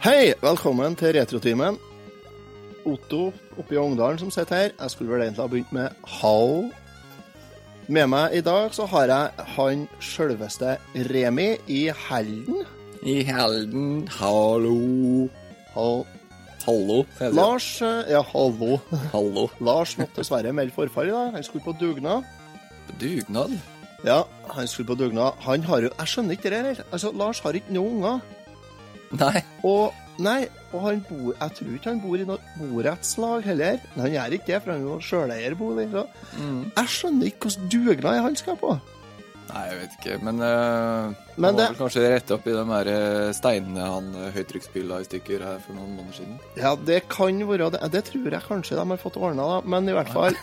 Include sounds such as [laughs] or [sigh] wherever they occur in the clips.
Hei, velkommen til Retrotimen. Otto oppe i Ongdalen som sitter her. Jeg skulle vel egentlig ha begynt med hall. Med meg i dag så har jeg han sjølveste Remi i Helden. I helden, hallo. Hall. Hallo. Lars eh, Ja, hallo. Hallo. [laughs] Lars måtte dessverre melde forfall i dag. Han skulle på dugnad. Dugnad? Ja, han skulle på dugnad. Han har jo Jeg skjønner ikke det her. Altså, Lars har ikke noen unger. Nei. Og nei, og han bor Jeg tror ikke han bor i noe borettslag heller. Men han gjør ikke det, for han er jo sjøleierbolig. Mm. jeg skjønner ikke hvordan dugnad han skal på. Nei, jeg vet ikke, men, uh, Men det- var vel kanskje rett opp i de her eh, steinene han uh, høytrykksspilla i stykker her for noen måneder siden. Ja, det kan være det. Det tror jeg kanskje de har fått ordna, da. Men i hvert fall,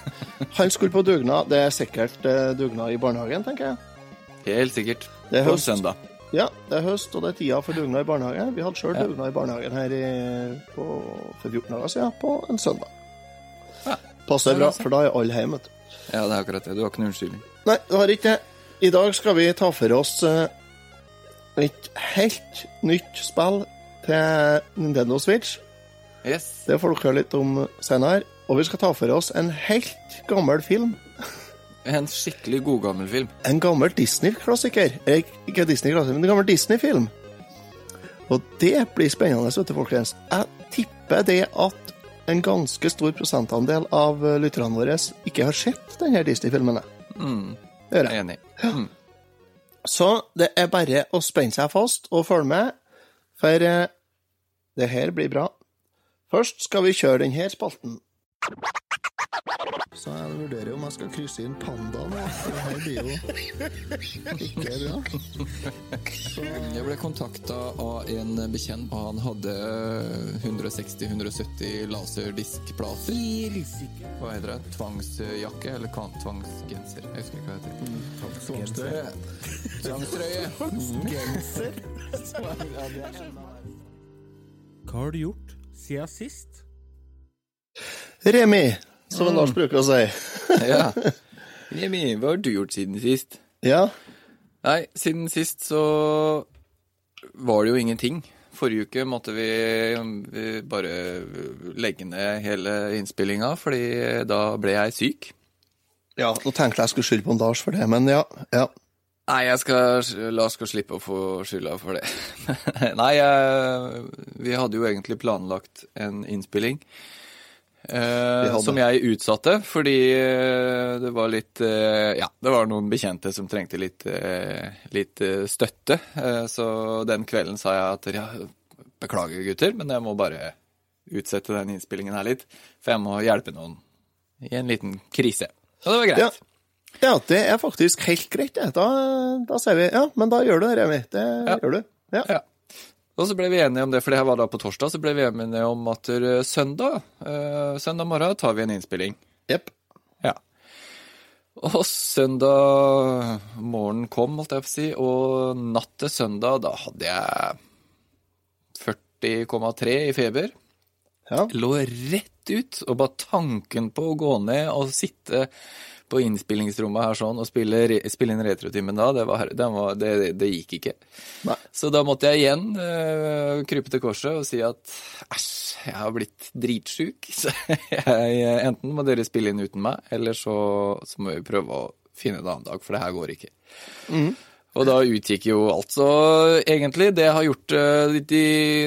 han skulle på dugnad. Det er sikkert uh, dugnad i barnehagen, tenker jeg. Helt sikkert. Det er På søndag. Ja, det er høst, og det er tida for dugnad i barnehagen. Vi hadde sjøl Ja. dugnad i barnehagen her i, på, for 14 dager siden, på en søndag. Ja. Passer bra, for da er alle hjemme. Ja, det er akkurat det. Du har ikke noen unnskyldning. Nei, du har ikke det. I dag skal vi ta for oss eh, et helt nytt spill til Nintendo Switch. Yes. Det får dere høre litt om senere. Og vi skal ta for oss en helt gammel film. En skikkelig god gammel film. En gammel Disney-klassiker. Eh, Ikke Disney-klassiker, men en gammel Disney-film. Og det blir spennende, vet du, folkens. Jeg tipper det at en ganske stor prosentandel av eh, lytterne våre ikke har sett denne Disney-filmen. Mm. Enig. Mm. Så det er bare å spenne seg fast og følge med, for eh, det her blir bra. Først skal vi kjøre denne spalten. Så jeg vurderer om jeg skal krysse inn panda det her blir jo ikke bra. Jeg ble kontakta av en bekjent, han hadde 160-170 laserdiskplater. Hva heter det? Tvangsjakke? Eller tvangsgenser? Jeg husker ikke hva det heter. Tvangstrøye. Tvangstrøye. Hva har du gjort siden sist? Remi, som Lars bruker å si. [laughs] Ja. [laughs] Jimmy, hva har du gjort siden sist? Ja, Nei, siden sist så var det jo ingenting. Forrige uke måtte vi, vi bare legge ned hele innspillinga, fordi da ble jeg syk. ja nå tenkte jeg jeg skulle skylde på en Lars for det, men ja. ja. Nei, jeg skal, Lars skal slippe å få skylda for det. [laughs] Nei, jeg, vi hadde jo egentlig planlagt en innspilling. Eh, som jeg utsatte fordi eh, det var litt eh, Ja, det var noen bekjente som trengte litt, eh, litt eh, støtte. Eh, så den kvelden sa jeg at ja, beklager, gutter, men jeg må bare utsette den innspillingen her litt. For jeg må hjelpe noen i en liten krise. Og det var greit. Ja. ja, det er faktisk helt greit, det. Da, da sier vi ja, men da gjør du det, Remi. Det Ja. gjør du. Ja. Ja. Og så ble vi enige om det, for det her var da på torsdag, så ble vi enige om at eh, søndag, eh, søndag morgen tar vi en innspilling. Jepp. Ja. Og søndag morgen kom, holdt jeg på å si, og natt til søndag, da hadde jeg 40,3 i feber. Ja. Lå rett ut, og bare tanken på å gå ned og sitte på innspillingsrommet her sånn og spille, spille inn retrotimen da, det, var, det, var, det, det gikk ikke. Nei. Så da måtte jeg igjen uh, krype til korset og si at æsj, jeg har blitt dritsjuk. [laughs] Så jeg, enten må dere spille inn uten meg, eller så, så må vi prøve å finne en annen dag, for det her går ikke. Og da utgikk jo alt. Så egentlig det jeg har gjort øh, de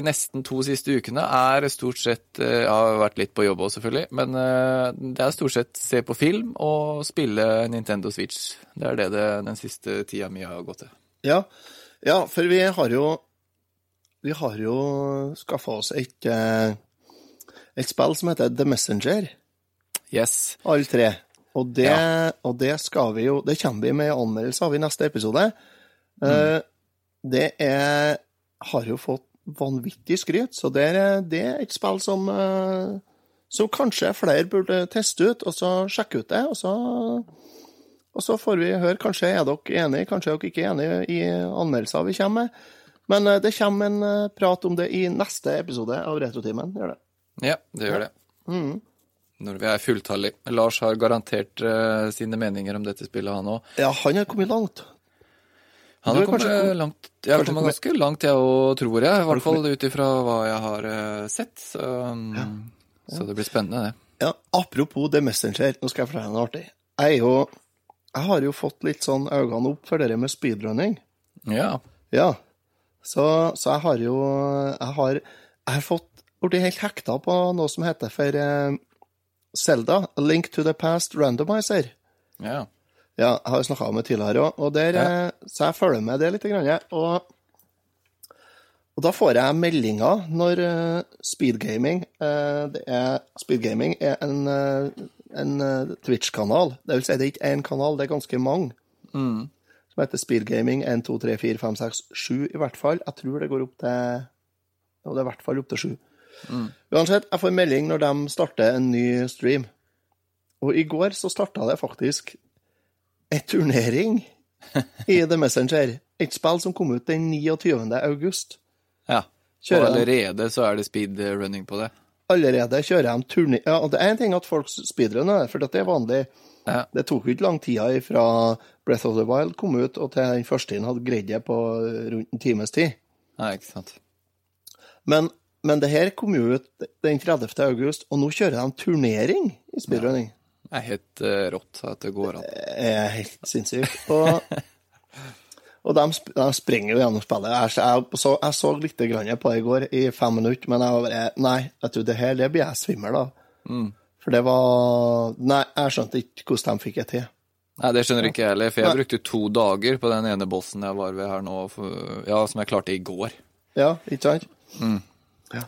nesten to siste ukene, er stort sett øh, Jeg har vært litt på jobb òg, selvfølgelig, men øh, det er stort sett se på film og spille Nintendo Switch. Det er det, det den siste tida mi har gått til. Ja. ja, for vi har jo Vi har jo skaffa oss et, eh, et spill som heter The Messenger, Yes. alle tre. Og det, Ja. og det skal vi jo Det kommer vi med anmeldelse av i neste episode. Eh, det er har jo fått vanvittig skryt, så det er, det er et spill som eh, som kanskje flere burde teste ut, og så sjekke ut det. Og så, og så får vi høre. Kanskje er dere enige, kanskje er dere ikke enige i anmeldelser vi kommer med. Men eh, det kommer en prat om det i neste episode av Retrotimen. Gjør det. Ja, det gjør det. Når vi er fulltallige. Lars har garantert uh, sine meninger om dette spillet, han òg. Ja, han har kommet langt. Han har kommet kanskje langt, jeg har kommet ganske langt, jeg òg, tror jeg. I hvert fall ut ifra hva jeg har eh, sett. Så, um, så det blir spennende, det. Ja, apropos The Messenger, nå skal jeg fortelle deg noe artig. Jeg jo Jeg har jo fått litt sånn øynene opp for det med speedrunning. Ja. Ja. Så, så jeg har jo Jeg har, jeg har fått blitt helt hekta på noe som heter for eh, Zelda, A Link to the Past Randomizer. ja. Ja, jeg har snakka om det tidligere òg, og der, Ja. eh, så jeg følger med det litt. Grann, og, og da får jeg meldinger når eh, speedgaming eh, Speedgaming er en, en Twitch-kanal. Det vil si, det er ikke én kanal, det er ganske mange. Mm. Som heter Speedgaming 1, 2, 3, 4, 5, 6, 7 i hvert fall. Jeg tror det går opp til Jo, det er i hvert fall opp til 7. Uansett, jeg får melding når de starter en ny stream. Og i går så starta det faktisk en turnering i The Messenger. Et spill som kom ut den 29. august. ja. Og allerede så er det speedrunning på det. allerede kjører de turné... Ja, og det er en ting at folk speedrunner, for det er vanlig. Ja. Det tok jo ikke lang tid fra Breath of the Wild kom ut, og til den første inn hadde greid det på rundt en times tid. Nei, ikke sant. Men, men det her kom jo ut den 30. august, og nå kjører de turnering i speedrunning. Det er helt eh, rått at det går an. Det er helt sinnssykt. Og, [laughs] og de, de springer jo gjennom spillet. Jeg, jeg, så, jeg så litt på det i går, i fem minutter, men jeg var bare Nei, vet du, det her det blir jeg svimmel av. For det var Nei, jeg skjønte ikke hvordan de fikk det til. Nei, det skjønner ikke jeg heller, for jeg Nei. brukte to dager på den ene bossen jeg var ved her nå, for, ja, som jeg klarte i går. Ja, ikke sant?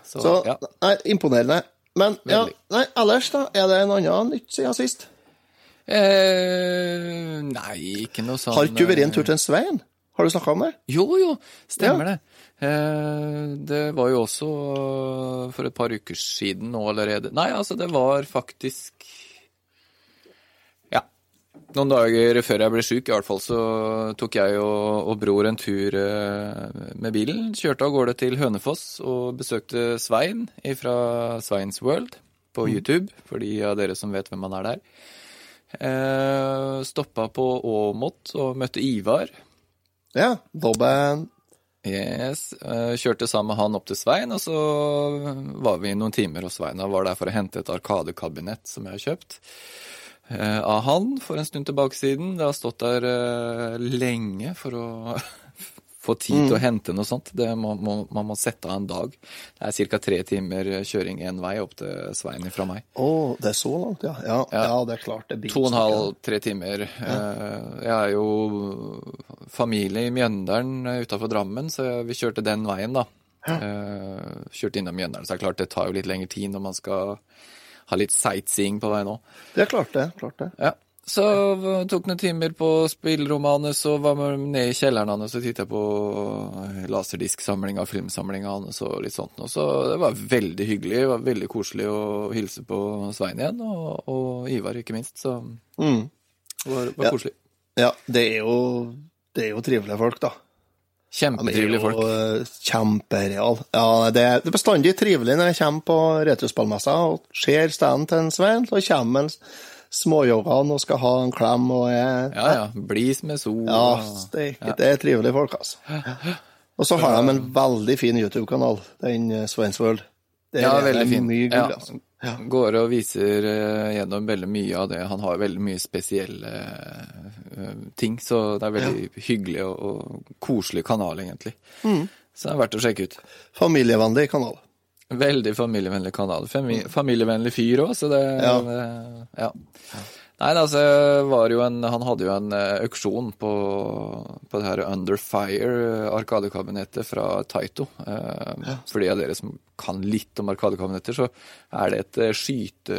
Så, Så ja. nei, imponerende. Men ja, nei, ellers, da? Er det en annen nytt siden sist? Eh, nei, ikke noe sånn Har ikke du vært en eh, tur til en Svein? Har du snakka om det? Jo, jo, stemmer det. Eh, det var jo også for et par uker siden nå allerede. Nei, altså, det var faktisk Ja. Noen dager før jeg ble sjuk, i hvert fall, så tok jeg og, og bror en tur eh, med bilen. Kjørte av gårde til Hønefoss og besøkte Svein fra Sveins World på YouTube, for de av dere som vet hvem han er der. Eh, stoppa på Åmot og møtte Ivar. Ja. Dobben. Yes, eh, Kjørte sammen med han opp til Svein, og så var vi noen timer hos Svein. Og var der for å hente et arkadekabinett som jeg har kjøpt av han for en stund tilbake siden. Det har stått der eh, lenge for å [laughs] få tid til å hente noe sånt. Det må, må, man må sette av en dag. Det er ca. tre timer kjøring én vei opp til Svein fra meg. Å, det er så langt, ja. Ja, ja. Ja. det er klart. Det blir To og en halv, tre timer. Eh, Jeg er jo familie i Mjøndalen utafor Drammen, så vi kjørte den veien, da. Eh, Kjørte innom Mjøndalen, så det er klart det tar jo litt lengre tid når man skal ha litt sightseeing på vei nå. Det er klart, det. Klart det. Ja. Så tok noen timer på spillrommet hans, og var med ned i kjelleren hans og titta på laserdisksamlinga, filmsamlinga hans og litt sånt. noe. så det var veldig hyggelig, det var veldig koselig å hilse på Svein igjen, og, og Ivar ikke minst. Så Mm. det var, var Ja. koselig. Ja, det er jo, det er jo trivelige folk, da. Kjempetrivelige folk. Er kjempereal. Ja, det er, det bestandig trivelig når jeg kommer på retrospillmessa og ser standen til en Svein, så kommer han småjoggende og skal ha en klem og er Ja, ja. Blis med sol. Ja, det, det er trivelige folk, altså. Og så har de en veldig fin YouTube-kanal, den eh, Sveins World. Det Ja, er veldig fin. mye gull, Ja. Altså. Går og viser eh, gjennom veldig mye av det. Han har veldig mye spesielle eh, ting, så det er veldig hyggelig og, og koselig kanal, egentlig. Mm. Så det er verdt å sjekke ut. Familievennlig kanal. Veldig familievennlig kanal. Fami familievennlig fyr òg, så det, Ja. Ja. Nei, altså, var jo en, han hadde jo en eh, auksjon på, på det her Under Fire arkadekabinettet fra Taito. Eh, For de av dere som kan litt om arkadekabinetter, så er det et eh, skyte,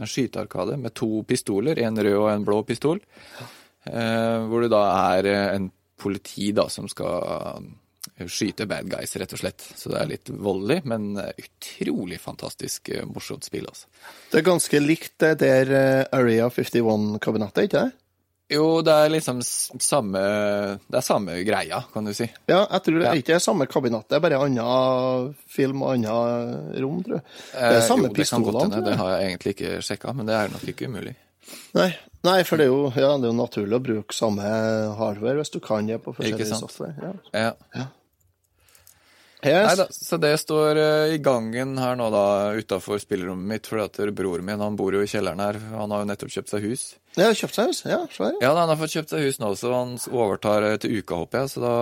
en skytearkade med to pistoler, en rød og en blå pistol. Eh, hvor det da er eh, en politi da som skal eh, skyte bad guys, rett og slett. Så det er litt voldelig, men utrolig fantastisk eh, morsomt spill, altså. Det er ganske likt det der eh, Area 51-kabinettet, ikke det? Jo, det er liksom samme Det er samme greia, kan du si. Ja, jeg tror det er ikke samme kabinettet, det er bare annen film og annet rom, tror jeg. Det er Eh, samme eh, pistolene, Det, Det har jeg egentlig ikke sjekka, men det er nok ikke umulig. Nei, Nei, for det er, jo, ja, det er jo naturlig å bruke samme hardware hvis du kan det på forskjellige software. Ja. Ja. Yes. Neida, så det står eh, i gangen her nå da utafor spillerommet mitt, For at broren min han bor jo i kjelleren her. Han har jo nettopp kjøpt seg hus. Ja, kjøpt seg hus? Ja, se. Ja, han har fått kjøpt seg hus nå, så han overtar eh, til uka, håper jeg. Så da,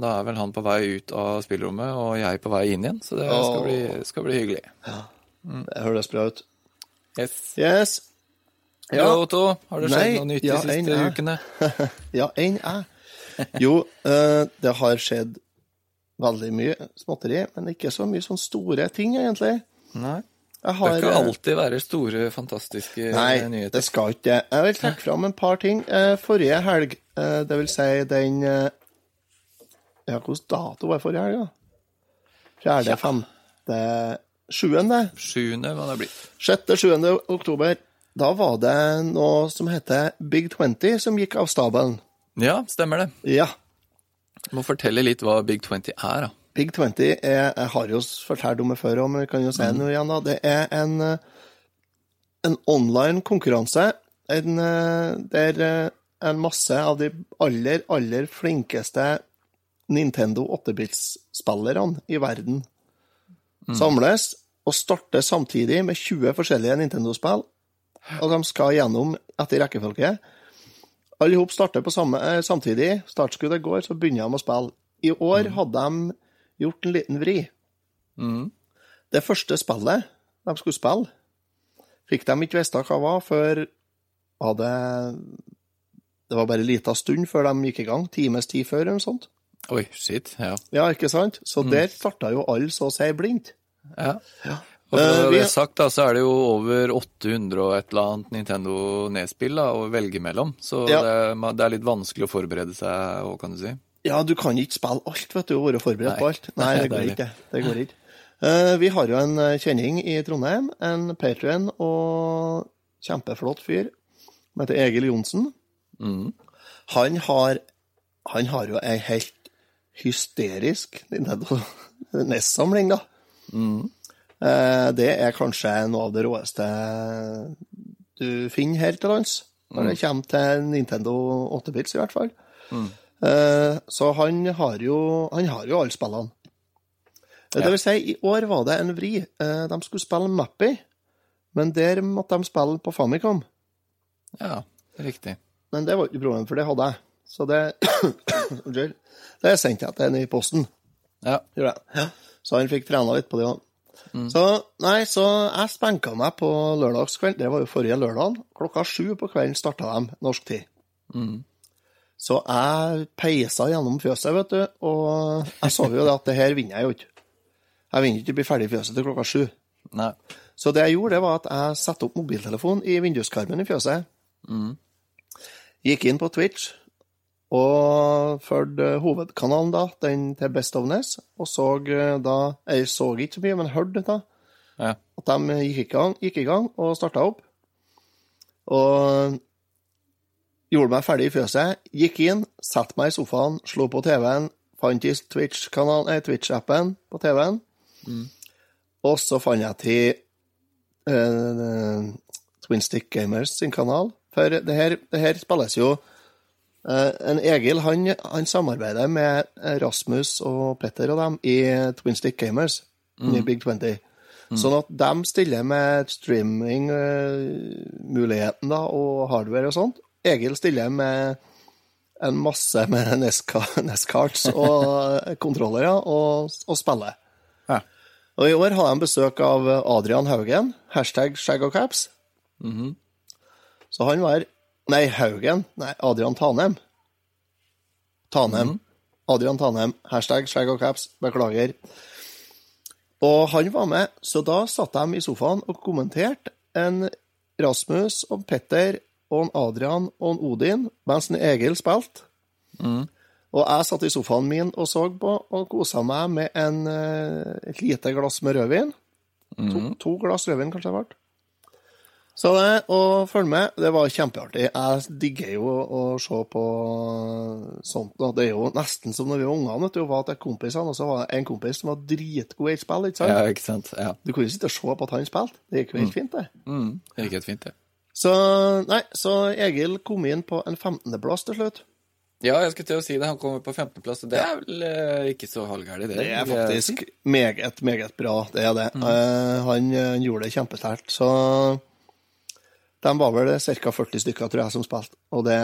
da er vel han på vei ut av spillerommet, og jeg på vei inn igjen. Så det skal bli, skal bli hyggelig. Det høres bra ut. Yes. Yes. Ja, Otto, har det skjedd Nei, noe nytt ja, de siste en er. ukene? [laughs] Ja, enn jeg. Jo, uh, det har skjedd veldig mye småtteri, men ikke så mye sånne store ting, egentlig. Nei. Jeg Det har skal eh, alltid være store, fantastiske Nei, det skal ikke det. Jeg vil trekke fram en par ting. Eh, Forrige helg, eh, det vil si den eh, Ja, hvilken dato var forrige helg, da? Fjerde, femte, sjuende? Sjuende må det bli. Sjette, sjuende oktober. Da var det noe som heter Big 20 som gikk av stabelen. Ja, stemmer det. Ja. Må fortelle litt hva Big 20 er, da. Big 20 er Jeg har jo fortalt om det før òg, men vi kan jo si noe igjen. da. Det er en, eh, en online konkurranse en, eh, der eh, en masse av de aller, aller flinkeste Nintendo 8-bits-spillerne i verden samles og starter samtidig med 20 forskjellige Nintendo-spill. Og de skal gjennom etter rekkefølge. Alle hop starter på samme, eh, samtidig. Startskuddet går, så begynner de å spille. I år hadde de gjort en liten vri. Mm. Det første spillet de skulle spille, fikk de ikke vite hva var før hadde Det var bare en liten stund før de gikk i gang. Times tid før, eller noe sånt. Oi, shit. Ja. Ja, ikke sant? Så der starta jo alle så å si blindt. Ja. ja. Og for Eh, å det sagt, da, så er det jo over 800 og et eller annet Nintendo Nes-spill da, å velge mellom. Så Ja. det, det er litt vanskelig å forberede seg òg, kan du si. Ja, du kan ikke spille alt, vet du, og være forberedt Nei. på alt. Nei, det [laughs] går ikke. Det går ikke. Eh, vi har jo en eh, kjenning i Trondheim, en patrion og kjempeflott fyr, som heter Egil Johnsen. Mhm. Han har, han har jo ei helt hysterisk Nintendo [laughs] NES-samling, da. Mhm. Eh, det er kanskje noe av det råeste du finner her til lands, når det kommer til Nintendo 8-bits, i hvert fall. Mm. så han har jo, han har jo alle spillene. Eh, Det vil si, i år var det en vri. Eh, de skulle spille Mappy, men der måtte de spille på Famicom. Ja, det er riktig. Men det var ikke problemet, for det hadde jeg. Så det [coughs] Unnskyld. Det sendte jeg til en i posten. Ja. ja. Så han fikk trena litt på det òg. Så nei, så jeg spenka meg på lørdagskveld. Det var jo forrige lørdag. Klokka sju på kvelden starta de norsk tid. Så jeg peisa gjennom fjøset, vet du, og jeg så jo det at det her vinner jeg jo ikke. Jeg vinner ikke å bli ferdig i fjøset til klokka sju. Nei. Så det jeg gjorde, det var at jeg satte opp mobiltelefonen i vinduskarmen i fjøset. Gikk inn på Twitch og fulgte hovedkanalen, da, den til Best of Ness, og så eh, da Jeg så ikke så mye, men hørte da Ja. at de gikk i gang, gikk i gang og starta opp. Og gjorde meg ferdig i fjøset, gikk inn, satte meg i sofaen, slo på TV-en, fant i Twitch-appen eh, Twitch-appen på TV-en, og så fant jeg til eh, Twin Stick Gamers sin kanal. For det her, det her spilles jo eh, En Egil han, han samarbeider med Rasmus og Petter og dem i Twin Stick Gamers i Big 20. Sånn at de stiller med streaming-muligheten da, og hardware og sånt. Egil stiller med en masse med [laughs] NES-cards og [laughs] kontrollere og, og spiller. Ja. Og i år har de besøk av Adrian Haugen, hashtag skjegg og caps. Så han var Nei, Haugen. Nei, Adrian Tanem. Tanem. Adrian Tanem, hashtag slag og caps. Beklager. Og han var med, så da satt de i sofaen og kommenterte en Rasmus og Petter og en Adrian og en Odin mens en Egil spilte. Og jeg satt i sofaen min og så på og kosa meg med en, eh, et lite glass med rødvin. To, to glass rødvin, kanskje det ble. Så det, og følg med, det var kjempeartig. Jeg digger jo å se på sånt. Da. Det er jo nesten som når vi var unger, vet du, var til kompisene, og så var det en kompis som var dritgod i et spill, ikke sant? ja, ikke sant. Ja. Du kunne jo sitte og se på at han spilte. Det gikk jo helt fint, det. Mm. Det gikk helt fint, det. Så nei, så Egil kom inn på en 15.-plass til slutt. Ja, jeg skulle til å si det. Han kommer på 15.-plass, og det er vel eh, ikke så halvgærent, det. Det er faktisk meget, meget bra. Det er det. Eh, han, han gjorde det kjempesterkt. Så de var vel ca. 40 stykker, tror jeg, som spilte. Og det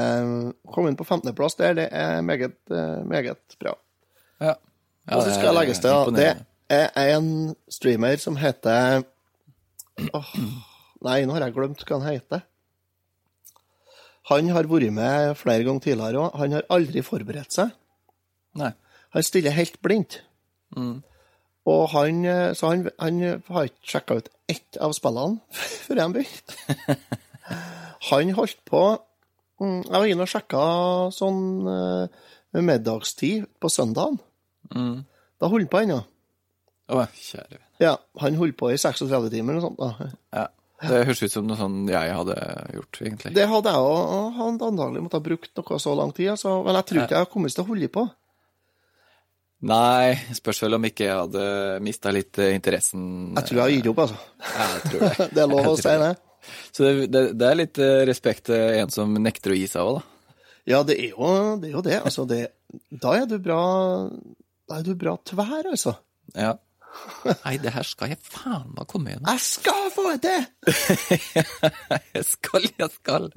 kom inn på 15.-plass der, det er meget, eh, meget bra. Ja. Ja, Og så skal jeg legges til at det er en streamer som heter Åh, Nei, nå har jeg glemt hva han heter. Han har vært med flere ganger tidligere òg. Han har aldri forberedt seg. Nei. Han stiller helt blindt. Mm. Og han, eh, så han, han har ikke sjekka ut ett av spillene [laughs] før han begynte. [laughs] Han holdt på mm, Jeg var inne og sjekka sånn eh, middagstid på søndagen. Mm. Da holdt han på ennå. Å, kjære venn. Ja, han holdt på i 36 timer eller noe sånt. da. Ja. Det høres ut som noe sånn jeg hadde gjort, egentlig. Det hadde jeg òg. Han antakelig måtte ha brukt noe så lang tid. Altså. Men jeg tror ikke jeg har kommet til å holde på. Nei, spørs vel om ikke jeg hadde mista litt eh, interessen. Jeg tror jeg har gitt opp, altså. Ja, jeg tror det. [laughs] Det er lov å si det. Så det, det, det er litt eh, respekt til en som nekter å gi seg òg, da. Ja, det er jo det. Er jo det. Altså, det. Da er du bra Da er du bra tvær, altså. Ja. [laughs] Nei, det her skal jeg faen meg komme gjennom. Jeg skal få det til! [laughs] Jeg skal, jeg skal.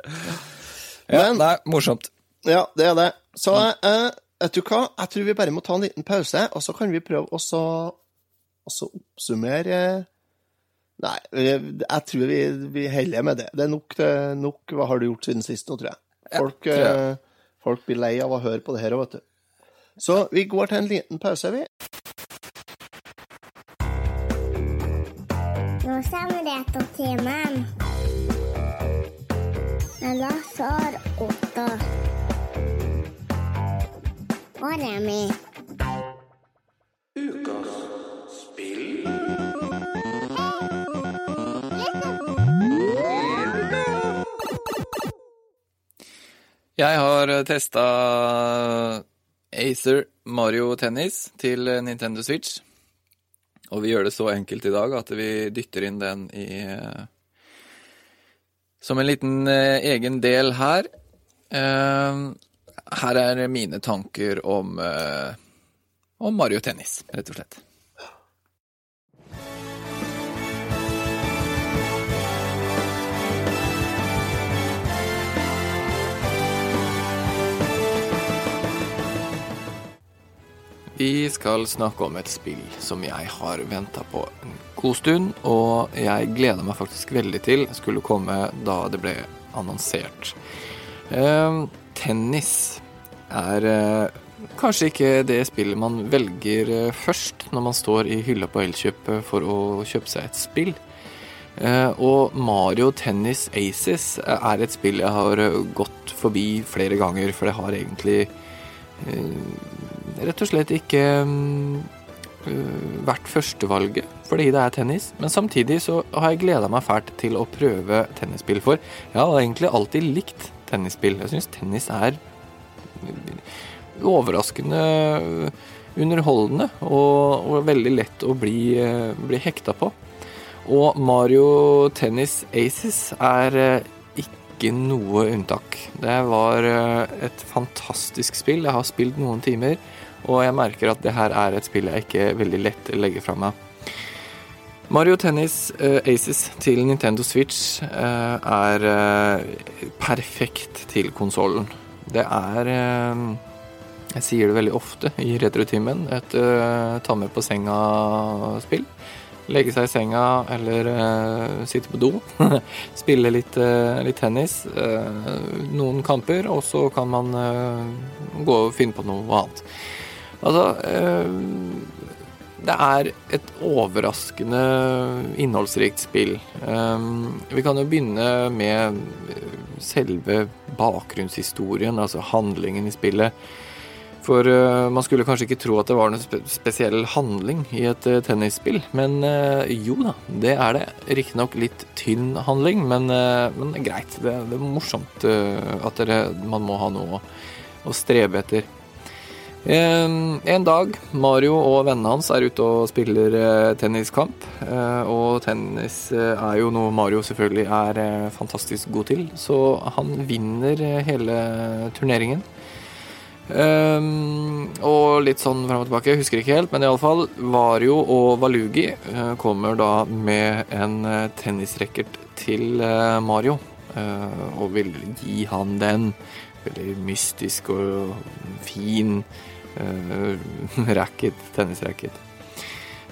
Ja, Men- nei, morsomt. Ja, det er det. Så eh, vet du hva? Jeg tror vi bare må ta en liten pause, og så kan vi prøve å så og så oppsummere Nei, jeg tror vi, vi heller med det. Det er nok, det nok hva har du gjort siden sist nå, tror jeg. Folk, tror jeg. eh, folk blir lei av å høre på det her òg, vet du. Så vi går til en liten pause, vi. Nå timmen. Med Lasse og Otto. Og Remi. Jeg har testa Acer Mario Tennis til Nintendo Switch. Og vi gjør det så enkelt i dag at vi dytter inn den i eh, Som en liten eh, egen del her. Eh, Her er mine tanker om, om Mario Tennis, rett og slett. Vi skal snakke om et spill som jeg har venta på en god stund, og jeg gleder meg faktisk veldig til skulle komme da det ble annonsert. Eh, tennis er eh, kanskje ikke det spillet man velger eh, først når man står i hylla på Elkjøp eh, for å kjøpe seg et spill. Eh, og Mario Tennis Aces er et spill jeg har gått forbi flere ganger, for det har egentlig rett og slett ikke mm, øh, vært førstevalget fordi det er tennis. Men samtidig så har jeg gleda meg fælt til å prøve tennisspill, for jeg har egentlig alltid likt tennisspill. Jeg syns tennis er overraskende underholdende og, og veldig lett å bli, øh, bli hekta på. Og Mario Tennis Aces er øh, ikke noe unntak. Det var øh, et fantastisk spill. Jeg har spilt noen timer. Og jeg merker at det her er et spill jeg ikke veldig lett legger fra meg. Mario Tennis uh, Aces til Nintendo Switch uh, er uh, perfekt til konsollen. Det er Jeg sier det veldig ofte i retrotimen. Et ta med på senga-spill. Legge seg i senga eller sitte på do. [laughs] Spille litt, litt tennis. noen kamper, og så kan man gå og finne på noe annet. Altså eh, Det er et overraskende innholdsrikt spill. Eh, vi kan jo begynne med selve bakgrunnshistorien, altså handlingen i spillet. For eh, man skulle kanskje ikke tro at det var noen spe spesiell handling i et tennisspill, men jo da, det er det. Riktignok litt tynn handling, men, men greit. Det, det er morsomt at dere, man må ha noe å strebe etter. En, en dag, Mario og vennene hans er ute og spiller eh, tenniskamp. Eh, og tennis eh, er jo noe Mario selvfølgelig er fantastisk god til, så han vinner hele turneringen. Um, og litt sånn fram og tilbake, jeg husker ikke helt, men iallfall Vario og Valugi kommer da med en tennisracket til Mario. og vil gi han den. Veldig mystisk og fin uh, [laughs] racket, tennisracket.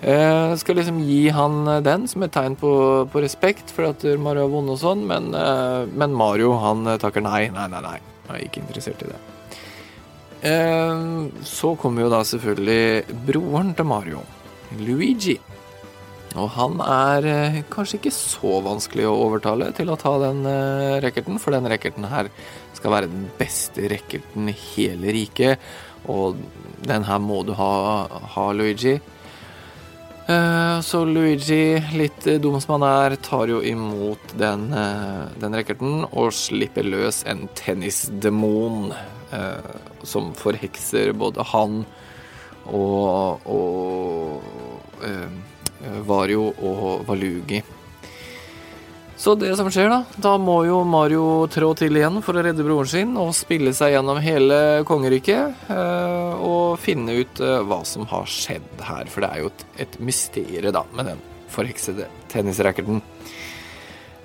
Uh, skal liksom gi han eh, den som et tegn på, på respekt for at Mario har vunnet og sånn, men, uh, men Mario han takker nei, nei, nei, nei. Jeg er ikke interessert i det. Så kommer jo da selvfølgelig broren til Mario, Luigi. Og han er kanskje ikke så vanskelig å overtale til å ta den eh, racketen, for den racketen her skal være den beste racketen i hele riket, og den her må du ha, ha Luigi. Eh, Så Luigi, litt eh, dum som han er, tar jo imot den, eh, den racketen og slipper løs en tennisdemon som forhekser både han og, og Vario og Valugi. Så det som skjer, da Da må jo Mario trå til igjen for å redde broren sin og spille seg gjennom hele kongeriket eh, og finne ut eh, hva som har skjedd her. For det er jo et, mysterium, da, med den forheksede tennisracketen.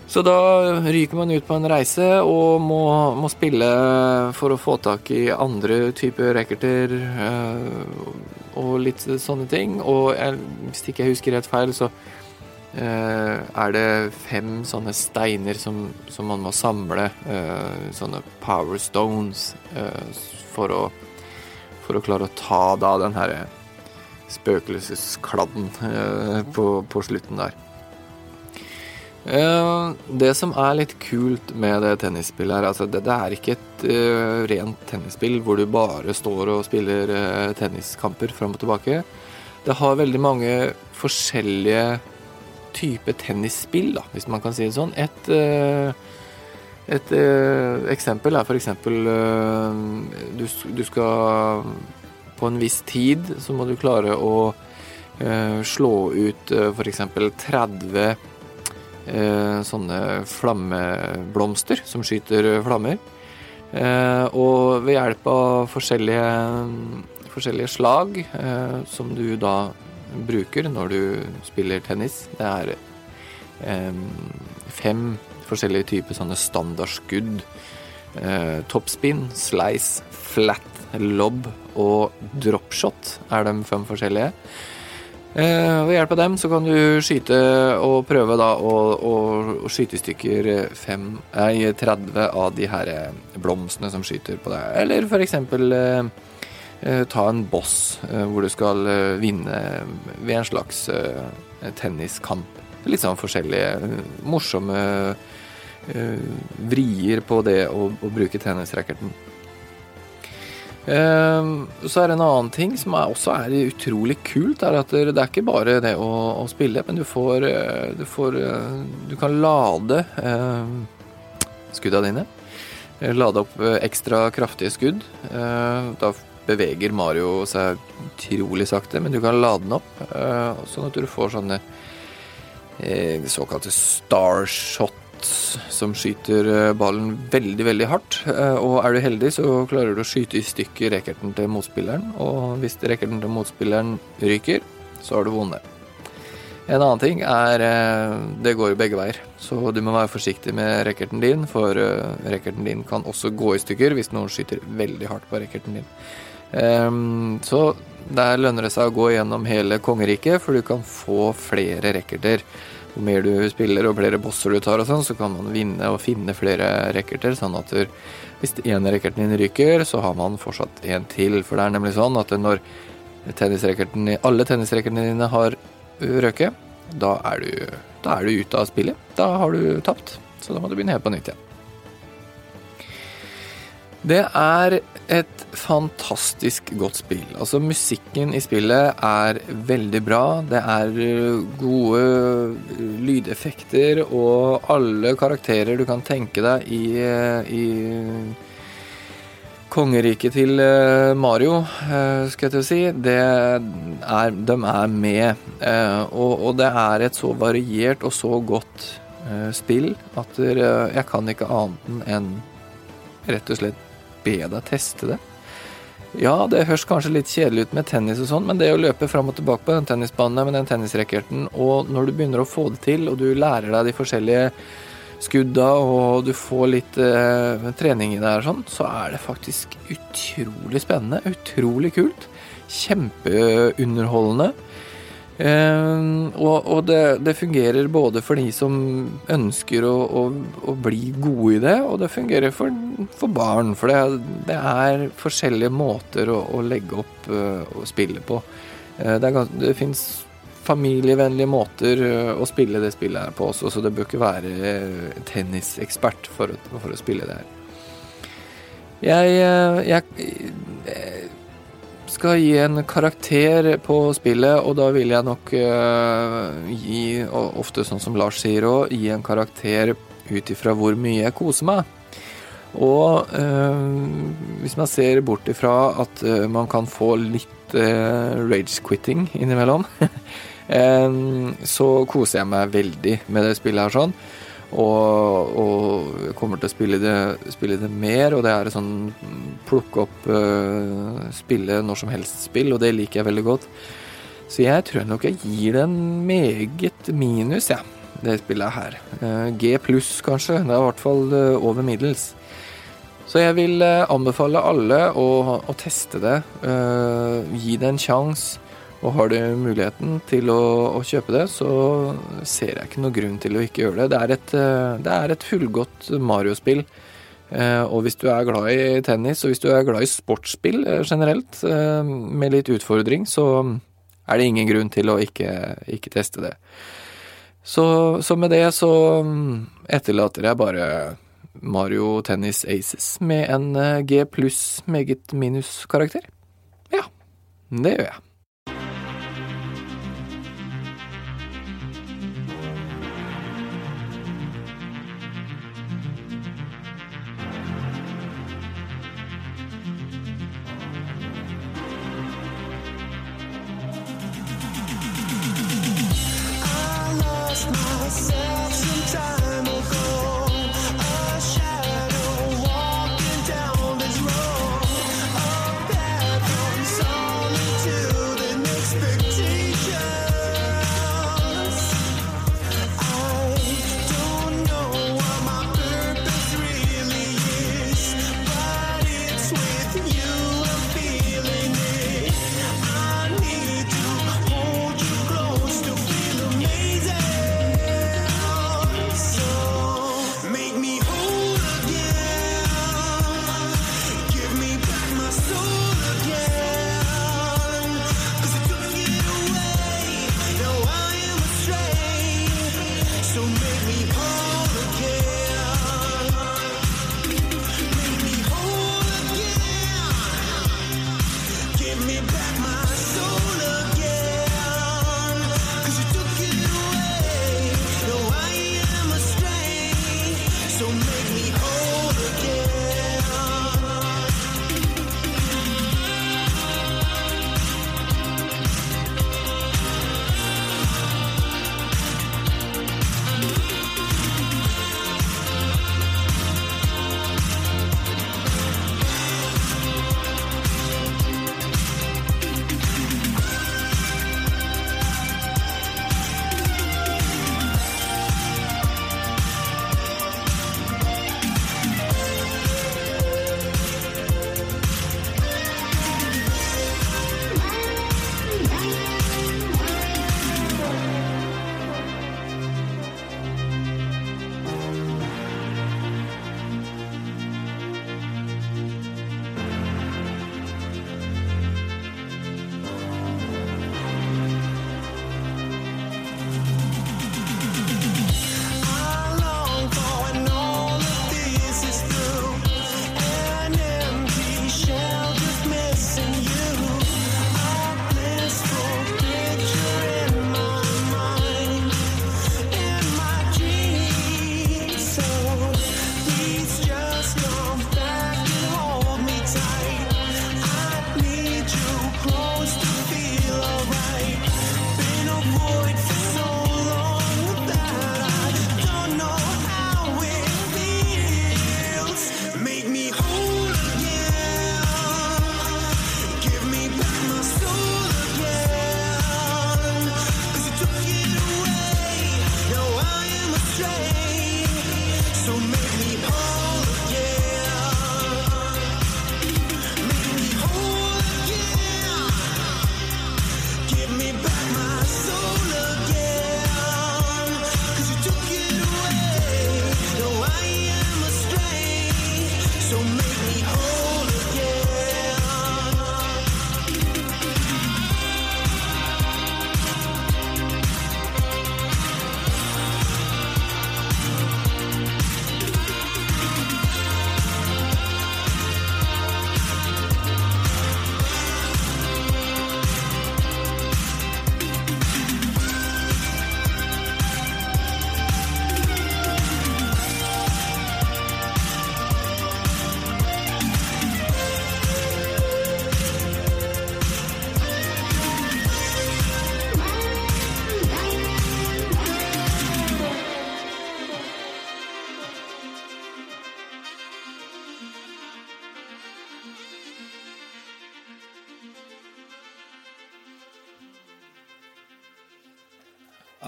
Så da ryker man ut på en reise og må, må spille for å få tak i andre typer racketer eh, og litt sånne ting. Og jeg, hvis ikke jeg husker rett feil, så er det fem sånne steiner som, som man må samle. eh, sånne power stones eh, for, å, for å klare å ta da den her spøkelseskladden eh, på, på slutten der. Eh, det som er litt kult med det tennisspillet her, altså det, det er ikke et eh, rent tennisspill hvor du bare står og spiller eh, tenniskamper fram og tilbake. Det har veldig mange forskjellige typer tennisspill, da, hvis man kan si det sånn. Et, eh, et eh, eksempel er eksempel eh, du, du skal på en viss tid så må du klare å slå ut f.eks. for eksempel 30 eh, sånne flammeblomster som skyter flammer. Og ved hjelp av forskjellige, forskjellige slag som du da bruker når du spiller tennis, det er eh, fem forskjellige typer sånne standardskudd. Eh, topspin, slice, flat, lob og dropshot er de fem forskjellige. Eh, ved hjelp av dem så kan du skyte og prøve da å, å, å skyte i stykker fem, nei, 30 av de her blomstene som skyter på deg. Eller for eksempel eh, ta en boss eh, hvor du skal eh, vinne ved en slags eh, tenniskamp. Litt sånn forskjellige eh, morsomme eh, vrier på det å, bruke tennisracketen. Så er det en annen ting som også er utrolig kult, er at det, er ikke bare det å, spille, men du får, eh, du får eh, Du kan lade eh, skudda dine. Eh, Lade opp eh, ekstra kraftige skudd. Eh, Da beveger Mario seg utrolig sakte, men du kan lade den opp, eh, sånn at du får sånne eh, såkalte starshots som skyter eh, ballen veldig, veldig hardt. Og er du heldig, så klarer du å skyte i stykker racketen til motspilleren. Og hvis racketen til motspilleren ryker, så har du vunnet. En annen ting er Det går begge veier, så du må være forsiktig med racketen din, for racketen din kan også gå i stykker hvis noen skyter veldig hardt på racketen din. Ehm, Så der lønner det seg å gå gjennom hele kongeriket, for du kan få flere racketer. Jo mer du spiller og flere bosser du tar og sånn, så kan man vinne og finne flere racketer, sånn at du, hvis en racket din ryker, så har man fortsatt en til. For det er nemlig sånn at når tennisracketen, alle tennisracketene dine har røket, da er, du, da er du ute av spillet. Da har du tapt. Så da må du begynne helt på nytt igjen. Det er et fantastisk godt spill. Altså, musikken i spillet er veldig bra. Det er uh, gode uh, lydeffekter og alle karakterer du kan tenke deg i, uh, i kongeriket til eh, Mario, eh, skal jeg til å si, er, de er med. Eh, og, og det er et så variert og så godt eh, spill at eh, jeg kan ikke annet enn rett og slett be deg teste det. Ja, det høres kanskje litt kjedelig ut med tennis og sånn, men det å løpe fram og tilbake på den tennisbanen med den tennisracketen, og når du begynner å få det til, og du lærer deg de forskjellige skudda, og du får litt eh, trening i det her, sånn, så er det faktisk utrolig spennende. Utrolig kult. Kjempeunderholdende. Eh, og og det, det fungerer både for de som ønsker å, å, å bli gode i det, og det fungerer for, for barn. For det, det er forskjellige måter å, å legge opp eh, og spille på. Eh, det, er det fins familievennlige måter å spille det spillet her på også, så det bør ikke være tennisekspert for, for å spille det her. Jeg, jeg skal gi en karakter på spillet, og da vil jeg nok uh, gi, og ofte sånn som Lars sier òg, gi en karakter ut ifra hvor mye jeg koser meg. Og uh, hvis man ser bort ifra at uh, man kan få litt rage-quitting innimellom, [laughs] så koser jeg meg veldig med det spillet her sånn. Og, og kommer til å spille det, spille det mer, og det er sånn plukke opp, uh, spille når som helst-spill, og det liker jeg veldig godt. Så jeg tror nok jeg gir det en meget minus, ja, det spillet her. Eh, G pluss, kanskje. Det er i hvert fall eh, over middels. Så jeg vil anbefale alle å, å teste det. gi det en sjanse. Og har du muligheten til å, å kjøpe det, så ser jeg ikke noe grunn til å ikke gjøre det. Det er et, eh, det er et fullgodt Mario-spill. Eh, og hvis du er glad i tennis, og hvis du er glad i sportsspill eh, generelt, med litt utfordring, så er det ingen grunn til å ikke, ikke teste det. Så, så med det så mm, etterlater jeg bare Mario Tennis Aces med en G pluss meget minus karakter. Ja, det gjør jeg.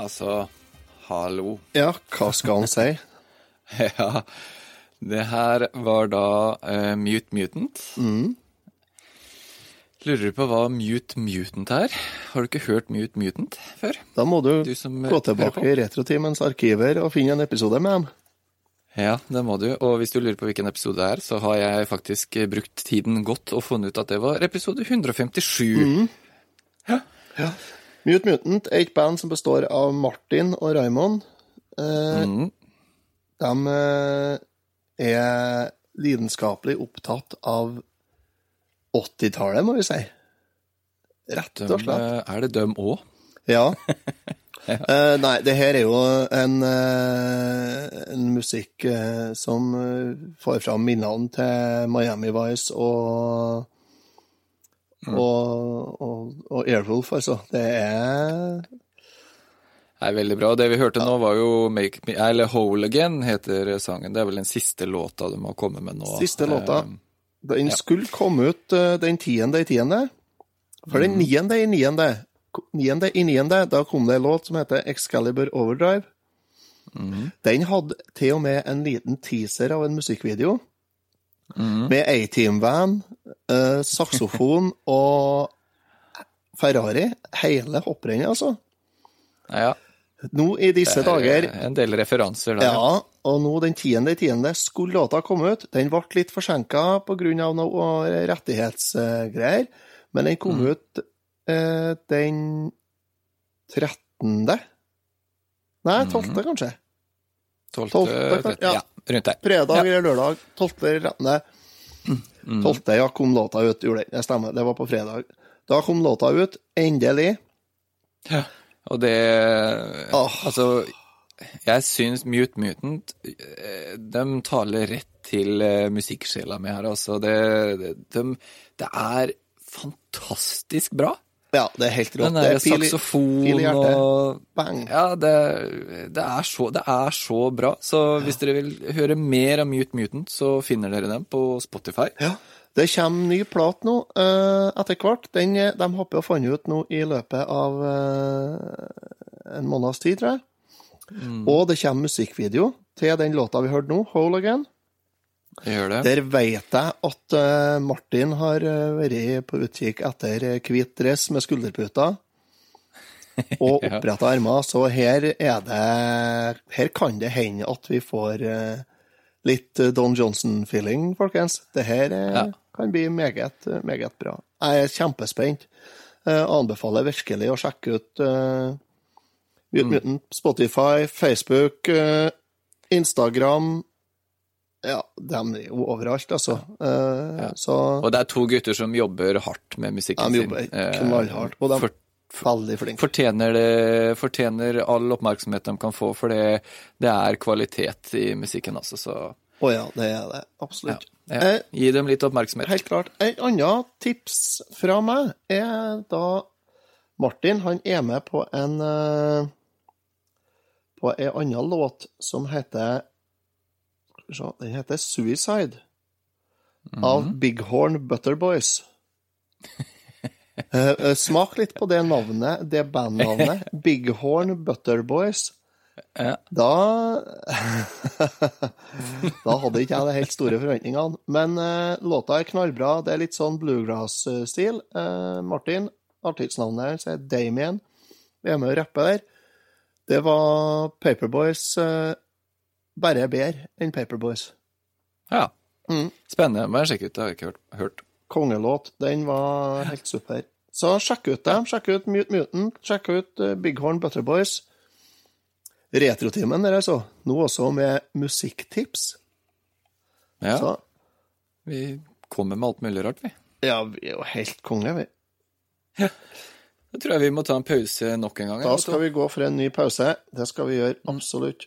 Altså, hallo. Ja, hva skal han si? [laughs] Ja, det her var da uh, Mute Mutant. Lurer du på hva Mute Mutant er? Har du ikke hørt Mute Mutant før? Da må du, Du som gå tilbake i Retrotimens arkiver og finne en episode med dem. Ja, det må du. Og hvis du lurer på hvilken episode det er, så har jeg faktisk brukt tiden godt og funnet ut at det var episode 157. Mute Mutant er et band som består av Martin og Raymond. Eh, Mm. De eh, er lidenskapelig opptatt av 80-tallet, må vi si. Rett og slett. De, er det dem òg? Ja. [laughs] Eh, nei, det her er jo en, eh, en musikk eh, som eh, får fram minnene til Miami Vice og og, og, og Airwolf, altså. Det er er veldig bra. Det vi hørte nå, var jo Make Me Eller Whole Again heter sangen. Det er vel den siste låta du må komme med nå. Siste låta. Eh, Den skulle komme ut eh, den tiende i tiende. For den niende i niende, niende i niende, da kom det en låt som heter Excalibur Overdrive. Den hadde til og med en liten teaser av en musikkvideo. Med A-Team-van, eh, saksofon [laughs] og Ferrari. Hele hopprennet, altså. Ja, Nå i disse dager en del referanser der. Ja, og nå den tiende i tiende skulle låta komme ut. Den ble litt forsinka pga. noe rettighetsgreier, men den kom ut eh, den 13. Nei, 12., kanskje. 12. 12. 12. ja. Ja, rundt der. Fredag Ja. eller lørdag. 12. eller 13. 12. ja, kom låta ut. Gjorde den. Det stemmer, det var på fredag. Da kom låta ut, endelig. Ja, Og det oh. Altså, jeg syns Mute Mutant eh, De taler rett til eh, musikksjela mi her, altså. Det, det, de, det er fantastisk bra. Ja, det er helt rått. Den Det er pil saksofon pil og Bang. Ja, det, det, er så, det er så bra. Så hvis dere vil høre mer av Mute Mutant, så finner dere dem på Spotify. Ja, det kommer ny plat nå uh, etter hvert. Den, eh, de håper å få ut nå i løpet av uh, en måneds tid, tror jeg. Og det kommer musikkvideo til den låta vi hørte nå, Hole Again. Jeg det. Der vet jeg at eh, Martin har eh, vært på utkikk etter eh, hvit dress med skulderputer [laughs] og oppretta armer, så her er det Her kan det hende at vi får litt Don Johnson-feeling, folkens. Det her Ja. kan bli meget, meget bra. Jeg er kjempespent. Eh, anbefaler virkelig å sjekke ut uh, Mute Mutant, Spotify, Facebook, uh, Instagram Ja, de er jo overalt, altså. Ja. Så Og det er to gutter som jobber hardt med musikken sin. de jobber Eh, knallhardt, og de for, veldig flinke. fortjener, det, fortjener all oppmerksomhet de kan få, for det, det er kvalitet i musikken, altså. Så Å ja, det er det. Absolutt. ja. Eh, gi dem litt oppmerksomhet. Helt klart. Et annet tips fra meg er da Martin han er med på en eh, på en annen låt som heter Den heter Suicide. Av Bighorn Butterboys. Eh, smak litt på det navnet, det bandnavnet. [laughs] Bighorn Butterboys. Ja. Da [laughs] Da hadde ikke jeg de helt store forventningene. Men uh, låta er knallbra. Det er litt sånn bluegrass-stil. Uh, Martin, artistnavnet hans er Damien. Vi er med og rapper der. Det var Paperboys bare bedre enn Paperboys. Ja. Mm. Spennende. Må jeg sjekke ut. Det har jeg ikke hørt. hørt. Kongelåt. Den var helt super. Så sjekk ut dem. Sjekk ut Mute Mutant. Sjekk ut eh, Bighorn Butterboys. Retrotimen der, altså. Nå også med musikktips. Ja, Så vi kommer med alt mulig rart, vi. ja, vi er jo helt konge, vi. Ja. Da tror jeg vi må ta en pause nok en gang. Da skal vi gå for en ny pause. Det skal vi gjøre, absolutt.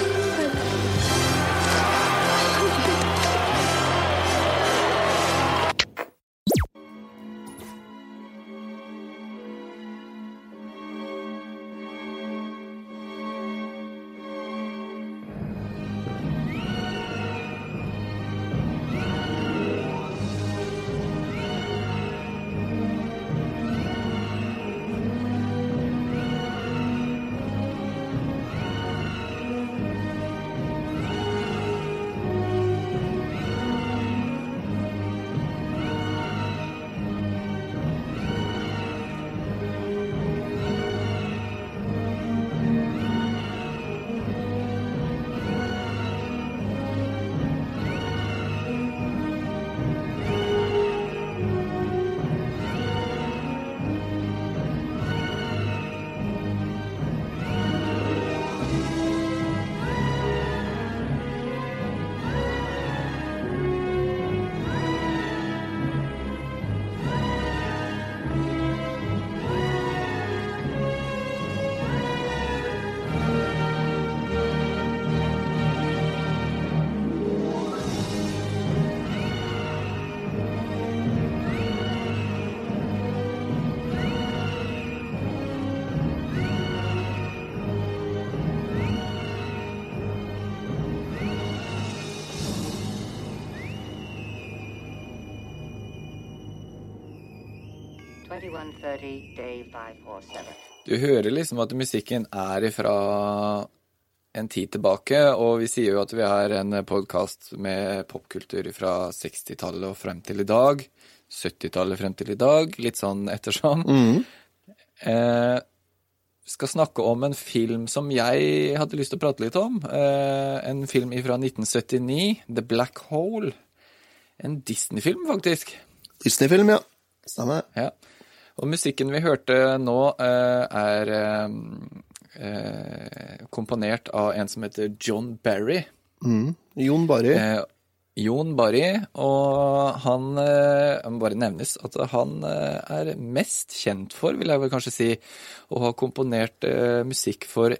Du hører liksom at musikken er ifra en tid tilbake, og vi sier jo at vi er en podkast med popkultur fra 60-tallet og frem til i dag. 70-tallet frem til i dag, litt sånn ettersom. Eh, vi skal snakke om en film som jeg hadde lyst til å prate litt om. Eh, en film fra 1979, The Black Hole. En Disney-film, faktisk. Disney-film, ja. Stemmer. Ja. Og musikken vi hørte nå, eh, er eh, eh, komponert av en som heter John Barry. Jon Barry. Jon Barry, og han må bare nevnes at han er mest kjent for, vil jeg vel kanskje si, å ha komponert musikk for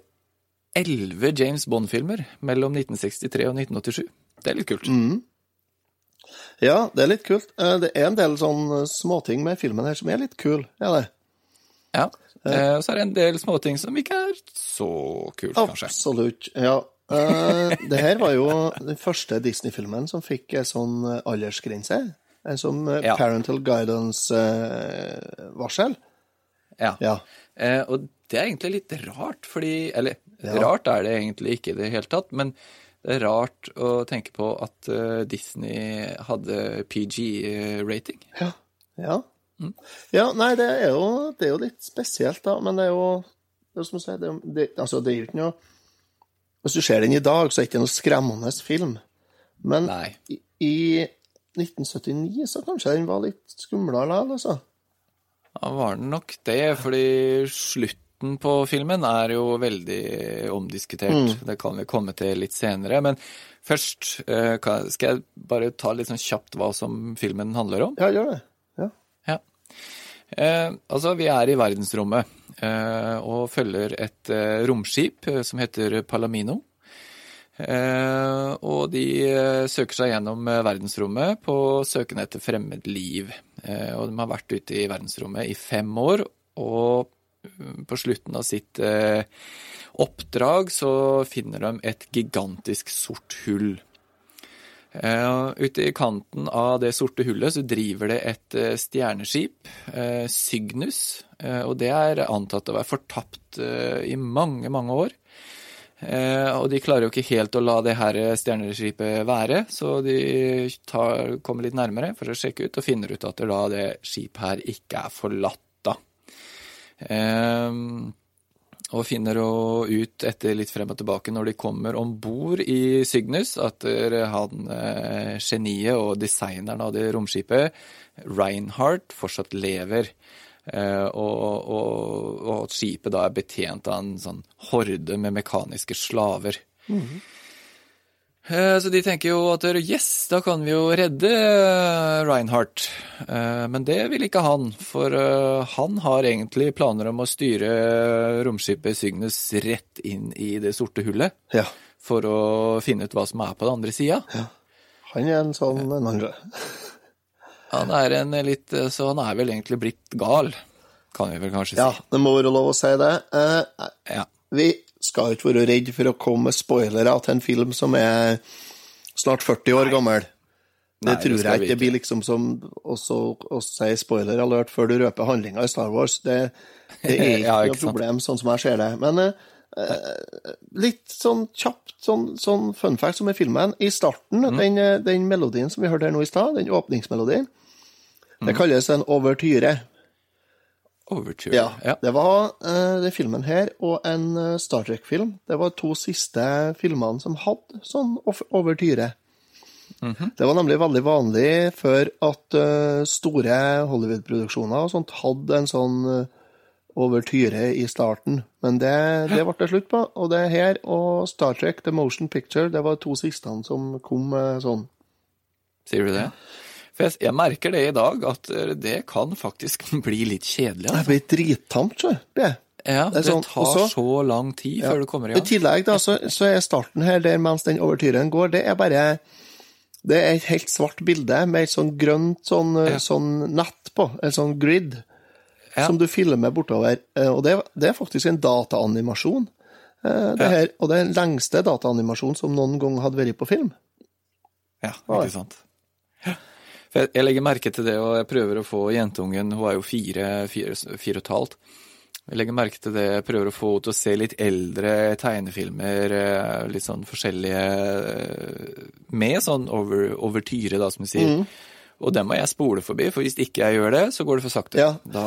elleve James Bond-filmer mellom 1963 og 1987. Det er litt kult. Ja, det er litt kult. Eh, Det er en del sånn småting med filmen her som er litt kul. er det. Ja. Eh, og så er det en del småting som ikke er så kult, kanskje. Absolutt. Ja. Eh, [laughs] det her var jo den første Disney-filmen som fikk en sånn eh, aldersgrense. En sånn eh, Ja. parental guidance-varsel. Ja. ja. Eh, og det er egentlig litt rart, fordi Eller Ja. rart er det egentlig ikke i det hele tatt, men det er rart å tenke på at eh, Disney hadde PG-rating. Ja. Ja. ja, nei, det er, jo, det er jo litt spesielt, da. Men det er jo det er som å si, det, det, altså, det er jo ikke noe Hvis du ser den i dag, så er det ikke noe skremmende film. Men Nei. i, i 1979 så kanskje den var litt skumlere likevel, altså. Ja, var den nok det, fordi slutten på filmen er jo veldig omdiskutert. Det kan vi komme til litt senere. Men først eh, skal jeg bare ta litt sånn kjapt hva som filmen handler om. Ja, gjør det. Ja. Ja. Eh, altså, vi er i verdensrommet eh, og følger et eh, romskip eh, som heter Palamino. Eh, og de søker seg gjennom verdensrommet på søken etter fremmed liv. Eh, og de har vært ute i verdensrommet i fem år, og mm, på slutten av sitt eh, oppdrag så finner de et gigantisk sort hull. Eh, ute i kanten av det sorte hullet så driver det et eh, stjerneskip, Cygnus, og det er antatt å være fortapt i mange, mange år. Og de klarer jo ikke helt å la det her stjerneskipet være, så de tar, kommer litt nærmere for å sjekke ut, og finner ut at det, da det skipet her ikke er forlatt, og finner jo ut etter litt frem og tilbake når de kommer om bord i Cygnus, at han eh, geniet og designeren av det romskipet, Reinhardt, fortsatt lever. Eh, og, og, og skipet da er betjent av en sånn horde med mekaniske slaver. Eh, Så de tenker jo at yes, da kan vi jo redde eh, Reinhardt. Eh, Men det vil ikke han, for eh, han har egentlig planer om å styre romskipet Cygnus rett inn i det sorte hullet. Ja. For å finne ut hva som er på den andre sida. Han er en sånn en andre. Han er en litt eh, Så han er vel egentlig blitt gal, kan vi vel kanskje si. Ja, det må være lov å si det. Uh, Ja. vi skal ikke være redd for å komme med spoilere til en film som er snart 40 år gammel. Det Nei, tror jeg ikke. Det blir liksom som også å si spoiler alert før du røper handlinga i Star Wars. Det, det er [laughs] ikke Ja, noe ikke sant. problem, sånn som jeg ser det. Men eh, eh, litt sånn kjapt sånn, sånn fun fact som i filmen. I starten, Mm. den, eh, den melodien som vi hørte her nå i stad, den åpningsmelodien, Mm. det kalles en overtyre. Overture. Ja, ja. det var uh, den filmen her og en eh, Star Trek-film. Det var to siste filmene som hadde sånn overtyre. overtyre. -hmm. Det var nemlig veldig vanlig før at uh, store Hollywood-produksjoner og sånt hadde en sånn overtyre i starten. Men det, det ble det slutt på. Og det her og Star Trek The Motion Picture, det var to siste som kom uh, sånn. Sier du det? For jeg, jeg merker det i dag, at eh, det kan faktisk [laughs] bli litt kjedelig. Det Altså. blir drittamt, det. Ja, det sånn, tar også- så lang tid Ja. før du kommer i I tillegg da, så, så er starten her der mens den overtyren går, det er bare det er et helt svart bilde med et sånn grønt sånn, Ja. sånn nett på, en sånn grid, Ja. som du filmer bortover. Eh, Og det, det er faktisk en dataanimasjon. eh, Det her, og det er den lengste dataanimasjonen som noen gang hadde vært på film. Ja, ikke sant. Jeg, jeg legger merke til det, og jeg prøver å få jentungen, hun er jo fire, fire, fire og et halvt. Jeg legger merke til det, jeg prøver å få henne til å se litt eldre tegnefilmer, eh, litt sånn forskjellige, eh, med sånn over, overtyre, da, som du sier. Mm. Og det må jeg spole forbi, for hvis ikke jeg gjør det, så går det for sakte. Ja. Da,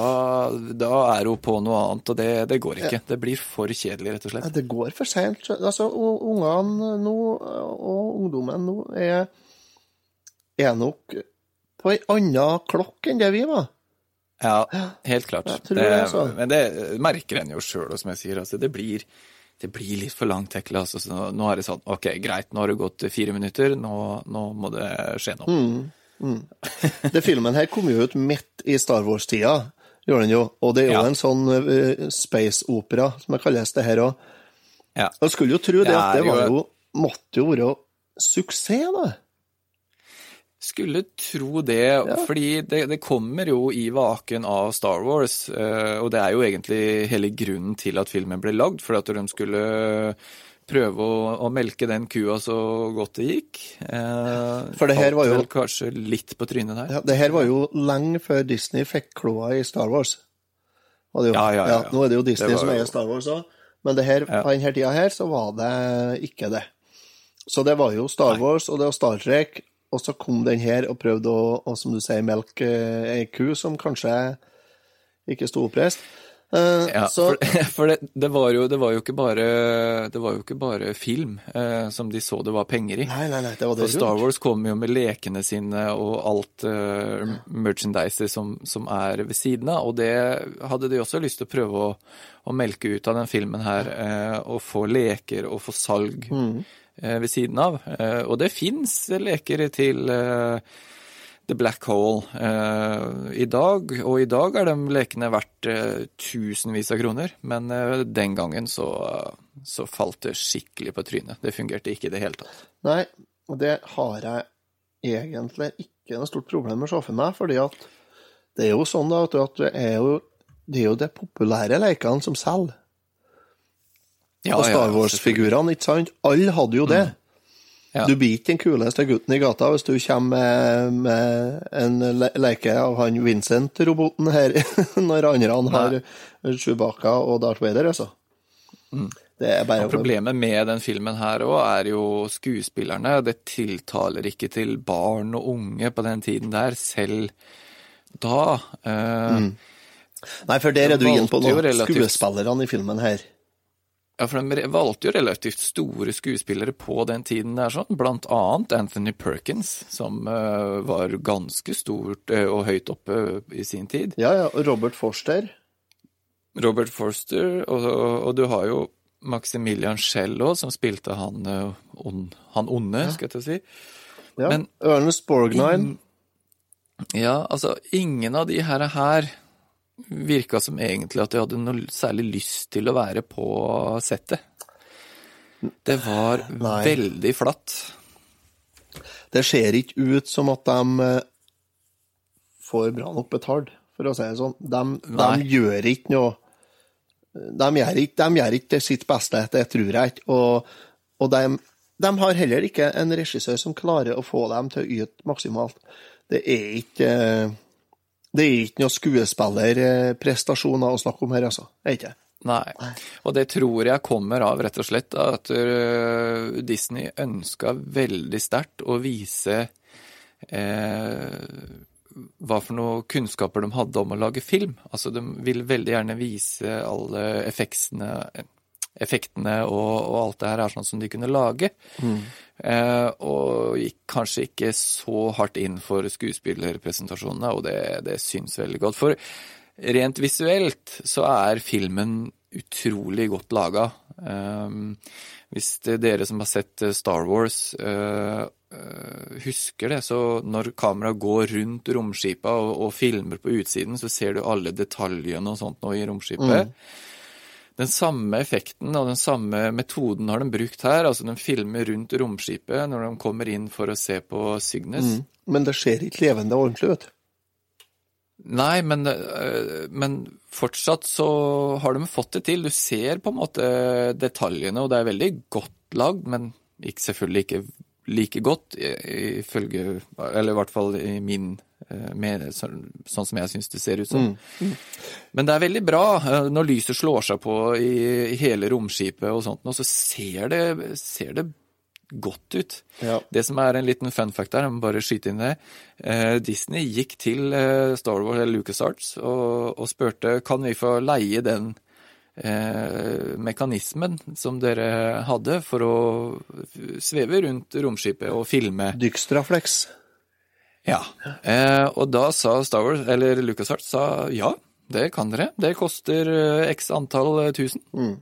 da er hun på noe annet, og det, det går ikke. Det blir for kjedelig, rett og Ja, slett. Det går for seint. Altså, ungene nå, og ungdommen nå, er, er nok på ei anna klokk enn det vi var. Ja, helt klart. Det, det, altså. Men det merker en jo sjøl, som jeg sier. Altså, det, blir, det blir litt for langt tekle. Altså, så nå, nå er det sånn OK, greit, nå har det gått fire minutter, nå, nå må det skje noe. Mm. Det filmen her kom jo ut midt i Star Wars-tida, gjorde den jo. Og det er jo Ja. en sånn uh, space-opera, som jeg kalles det her òg. Ja. Jeg skulle jo tro det, at det var jo Måtte jo være suksess, da. Skulle tro det, fordi det, det kommer jo i vaken av Star Wars, eh, og det er jo egentlig hele grunnen til at filmen ble lagd, for at de skulle prøve å, å melke den kua så godt det gikk. Eh, For det her var jo- kanskje litt på trynet der. Ja, det her var jo lenge før Disney fikk kloa i Star Wars. Jo. Ja, ja, ja, ja. nå er det jo Disney Det som eier Star Wars òg, men det her, Ja. på denne tida her så var det ikke det. Så det var jo Star. Wars, og det var Star Trek, og så kom den her og prøvde å, og som du sier, melke eh, ei ku som kanskje ikke sto oppreist. Uh, Ja, så for, [laughs] for det, det, var jo, det var jo ikke bare, det var jo ikke bare film uh, som de så det var penger i. Nei, nei, nei, det var det For Star. Wars kom jo med lekene sine og alt uh, merchandiset som, som er ved siden av, og det hadde de også lyst til å prøve å, å melke ut av den filmen her, Uh, og få leker og få salg Mm. Eh, ved siden av. Eh, og det fins leker til eh, The Black Hole i dag, og i dag er de lekene verdt tusenvis av kroner, men den gangen så, så falt det skikkelig på trynet. Det fungerte ikke i det hele tatt. Nei, og det har jeg egentlig ikke noe stort problem med å se for meg, fordi at det er jo sånn da, at det er jo det er jo de populære lekene som selger. Ja, og Star Wars-figurene, ikke sant? Alle hadde jo det. Ja. Du blir ikke den kuleste gutten i gata hvis du kommer med, med en le leke av han Vincent-roboten her, [laughs] når andre han har Chewbacca og Darth Vader, altså. Det er bare Problemet med den filmen her òg er jo skuespillerne. Det tiltaler ikke til barn og unge på den tiden der, selv da. Eh, Nei, for der er du inne på noe. relativt- Skuespillerne i filmen her. Ja, for de valgte jo relativt store skuespillere på den tiden der, sånn. Blant annet Anthony Perkins, som uh, var ganske stort uh, og høyt oppe i sin tid. Ja, ja, og Robert Forster. Robert Forster, og, og du har jo Maximilian Cello, som spilte han, eh, on, han onde, skal jeg til å si. Ja. Men- Ernest Borgnine. Ja, altså, ingen av de her, her virka som egentlig at de hadde noe særlig lyst til å være på settet. Det var Nei. veldig flatt. Det ser ikke ut som at de eh, får bra nok betalt, for å si det sånn. De, de gjør ikke noe De gjør ikke, de gjør ikke sitt beste, det tror jeg ikke. Og, og de, de har heller ikke en regissør som klarer å få dem til å yte maksimalt. Det er ikke eh, Det er ikke noe skuespillerprestasjoner å snakke om her, altså. Det er ikke det. Nei. Og det tror jeg kommer av rett og slett at øh, Disney ønska veldig sterkt å vise eh, hva for noe kunnskaper de hadde om å lage film. Altså, de vil veldig gjerne vise alle effektene, effektene og, og alt det her er sånn som de kunne lage. Eh, og gikk kanskje ikke så hardt inn for skuespillerpresentasjonene, og det, det syns veldig godt. For rent visuelt så er filmen utrolig godt laga. Eh, hvis det er dere som har sett Star Wars eh, eh, husker det, så når kameraet går rundt romskipa og, og filmer på utsiden, så ser du alle detaljene og sånt nå i romskipet. Den samme effekten og den samme metoden har de brukt her. altså De filmer rundt romskipet når de kommer inn for å se på Cygnus. Men det ser ikke levende og ordentlig ut. Nei, men, øh, men fortsatt så har de fått det til. Du ser på en måte detaljene, og det er veldig godt lagd, men ikke, selvfølgelig ikke like godt, ifølge Eller i hvert fall i min med, sånn, sånn som jeg syns det ser ut som. Men det er veldig bra øh, når lyset slår seg på i, i hele romskipet og sånt, og så ser det, ser det godt ut. Ja. Det som er en liten fun fact der, jeg må bare skyte inn det. Eh, Disney gikk til eh, Star Wars eller LucasArts og, og spurte kan vi få leie den eh, mekanismen som dere hadde for å sveve rundt romskipet og filme. Dykstraflex. Ja. Eh, og da sa Star Wars, eller LucasArts sa ja, det kan dere. Det koster eh, x antall tusen. tusen.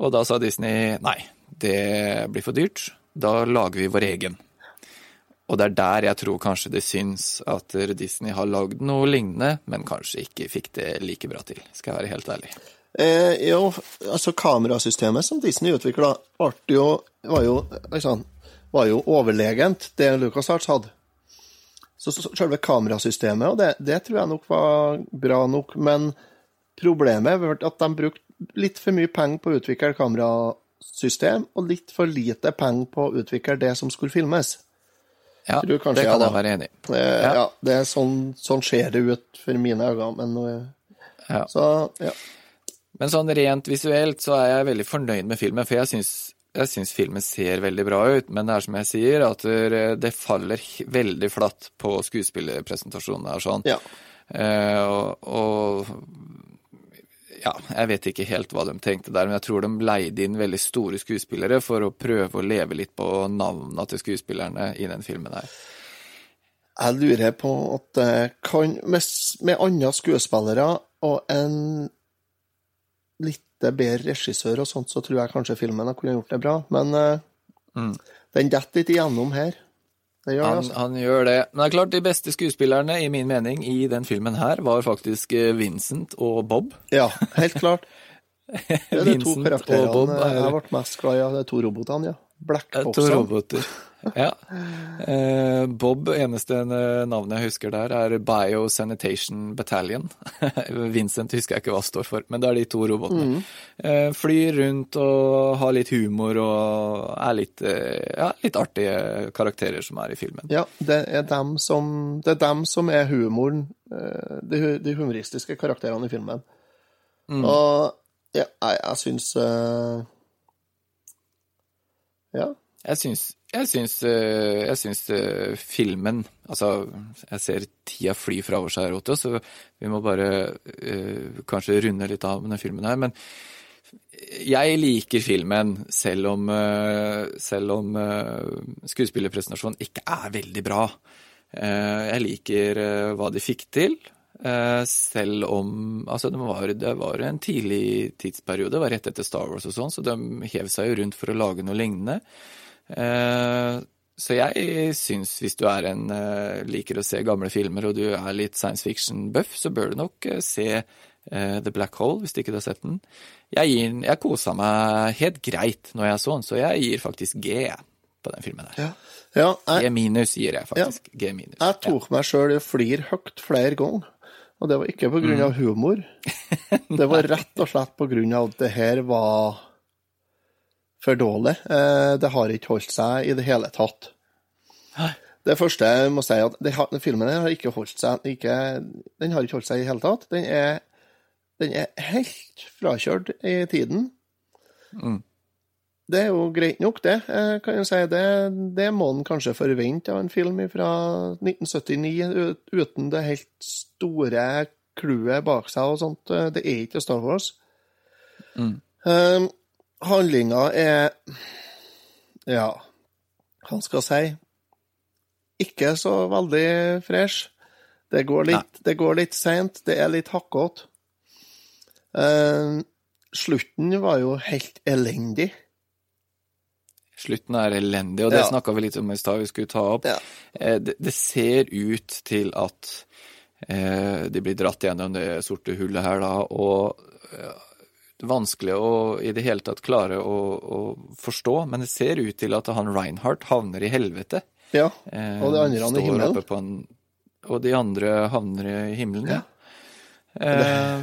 Og da sa Disney nei, det blir for dyrt. Da lager vi vår egen. Og det er der jeg tror kanskje det syns at Disney har lagd noe lignende, men kanskje ikke fikk det like bra til, skal jeg være helt ærlig. Eh, jo, altså kamerasystemet som Disney utvikla, var jo, var jo, liksom, var jo overlegent det LucasArts hadde. Så, så selve kamerasystemet, og det, det tror jeg nok var bra nok, men problemet var at de brukte litt for mye penger på å utvikle kamerasystem, og litt for lite penger på å utvikle det som skulle filmes. Ja, det kan jeg, jeg være enig i. Ja. ja. det er sånn, sånn ser det ut for mine øyne, men Ja. Så, ja. Men sånn rent visuelt så er jeg veldig fornøyd med filmen, for jeg syns, jeg syns filmen ser veldig bra ut. Men det er som jeg sier, at det- det faller veldig flatt på skuespillerpresentasjonene og sånn. ja. Eh, og, og ja, jeg vet ikke helt hva de tenkte der, men jeg tror de leide inn veldig store skuespillere for å prøve å leve litt på navnene til skuespillerne i den filmen her. Jeg lurer på at det kan Med, med andre skuespillere og en litt bedre regissør og sånt, så tror jeg kanskje filmen kunne gjort det bra. Men mm. den detter litt igjennom her. Det gjør det, Han, altså. han gjør det. Men det er klart, de beste skuespillerne, i min mening, i den filmen her, var faktisk eh, Vincent og Bob. Ja, helt klart. [laughs] Det er de to karakterene Bob er- jeg ble mest glad i. Det er to robotene, ja. Eh, To roboter. Ja. Eh, Bob, eneste navnet jeg husker der, er Biosanitation Battalion. [laughs] Vincent husker jeg ikke hva det står for, men det er de to robotene. Eh, flyr rundt og har litt humor og er litt, eh, ja, litt artige karakterer som er i filmen. Ja, det er dem som, det er dem som er humoren, de, de humoristiske karakterene i filmen. Og ja, jeg, jeg syns Ja. Jeg syns, jeg syns, eh, jeg syns eh, filmen Altså, jeg ser tida fly fra oss her, Otto, så vi må bare uh, kanskje runde litt av med den filmen her. Men jeg liker filmen, selv om, uh, om uh, skuespillerpresentasjonen ikke er veldig bra. Jeg liker hva de fikk til. Selv om Altså, det var, det var en tidlig tidsperiode, det var rett etter Star Wars og sånn, så de hev seg jo rundt for å lage noe lignende. Eh, så jeg syns hvis du er en eh, liker å se gamle filmer og du er litt science fiction-buff, så bør du nok eh, se The Black Hole, hvis du ikke har sett den. Jeg, gir, jeg kosa meg helt greit når jeg så den, så jeg gir faktisk G på den filmen der. Ja. Ja, G minus gir jeg faktisk. G minus. jeg tok meg sjøl i å flire høyt flere ganger. Og det var ikke på grunn av humor. [laughs] Det var rett og slett av at det her var for dårlig. Eh, Det har ikke holdt seg i det hele tatt. Det første jeg må si, at det, filmen har ikke holdt seg ikke, Den har ikke holdt seg i det hele tatt. Den er, den er helt frakjørt i tiden. Det er jo greit nok, det. eh, kan jeg si. Det, det må en kanskje forvente av en film fra 1979 uten det helt store clouet bak seg og sånt. Eh, Det er ikke Star Wars. Um, handlinga er Ja, hva skal si? Ikke så veldig fresh. Det går litt, det går litt seint. Det er litt hakkete. Uh, slutten var jo helt elendig. Slutten er elendig, og det Ja. snakka vi litt om i stad vi skulle ta opp. Ja. Eh, Det, det ser ut til at eh, de blir dratt gjennom det sorte hullet her, da, og eh, vanskelig å i det hele tatt klare å, å forstå, men det ser ut til at han Reinhardt havner i helvete. Ja, Eh, og de andre han i himmelen. på en, og de andre havner i himmelen, ja. Eh,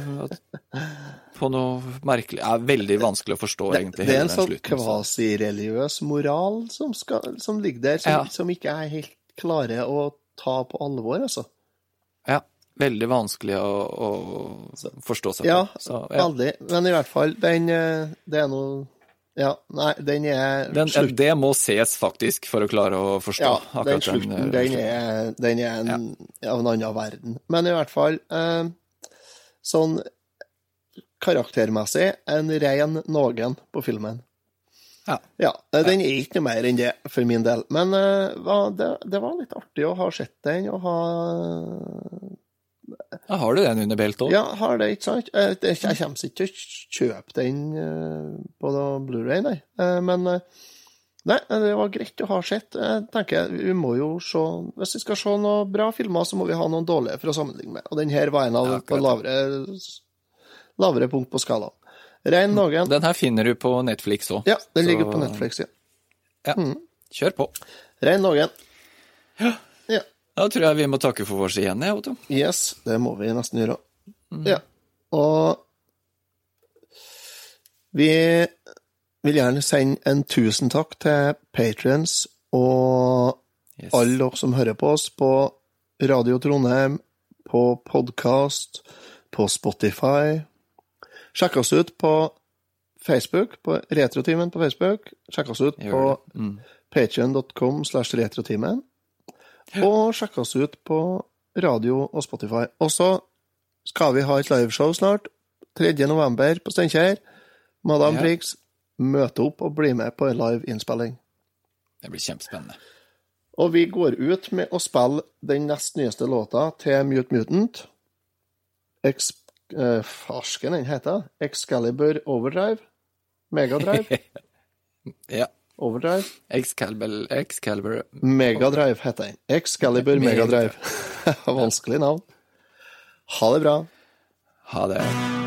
på noe merkelig ja, Veldig vanskelig å forstå, Det, egentlig. det er en sånn kvasireligiøs moral som, skal, som ligger der, som, Ja. som ikke er helt klare å ta på alvor, altså. Ja. Veldig vanskelig å, å forstå seg Ja, på. Så, ja. veldig. Men i hvert fall, den eh, Det er noe Ja, nei, den er Den, slutt- det må ses faktisk for å klare å forstå. Ja, den slutten, den er, den er en, av en annen verden. Men i hvert fall, eh, sånn karaktermessig, en ren noen på filmen. Ja. Ja, eh, den er ikke noe mer enn det, for min del. Men uh, det, det var litt artig å ha sett den, og ha Ja, har du den under beltet òg? Ja, har det, ikke sant? Jeg, det- Jeg kommer ikke til å kjøpe den eh, på Blu-ray, nei. Eh, Men eh, nei, det var greit å ha sett. Jeg tenker, vi må jo se Hvis vi skal se noen bra filmer, så må vi ha noen dårlige for å sammenligne med. Og den her var en av Ja, på lavere, lavere punkt på skalaen. Rein noen. Den her finner du på Netflix òg. Ja, den ligger på Netflix, ja. Ja. Kjør på. Rein noen. Ja. Da tror jeg vi må takke for oss igjen, jeg, Otto. Yes, det må vi nesten gjøre. Mm. Ja. Og vi vil gjerne sende en tusen takk til patrions og Yes. alle dere som hører på oss på Radio Trondheim, på podkast, på Spotify. Sjekk oss ut på Facebook, på Retrotimen på Facebook. Sjekk oss ut på. Mm. patreon.com slash retrotimen. Og sjekk oss ut på radio og Spotify. Og så skal vi ha et liveshow snart. 3. november på Steinkjer. Madame Ja. Prix møte opp og bli med på en live innspilling. Det blir kjempespennende. Og vi går ut med å spille den nest nyeste låta til Mute Mutant. Eks... Eh, farsken den heter Excalibur Overdrive. Megadrive. [laughs] Ja. Overdrive. Excalibur, Excalibur Megadrive heter den. Excalibur Megadrive. [laughs] Vanskelig navn. Ha det bra. Ha det.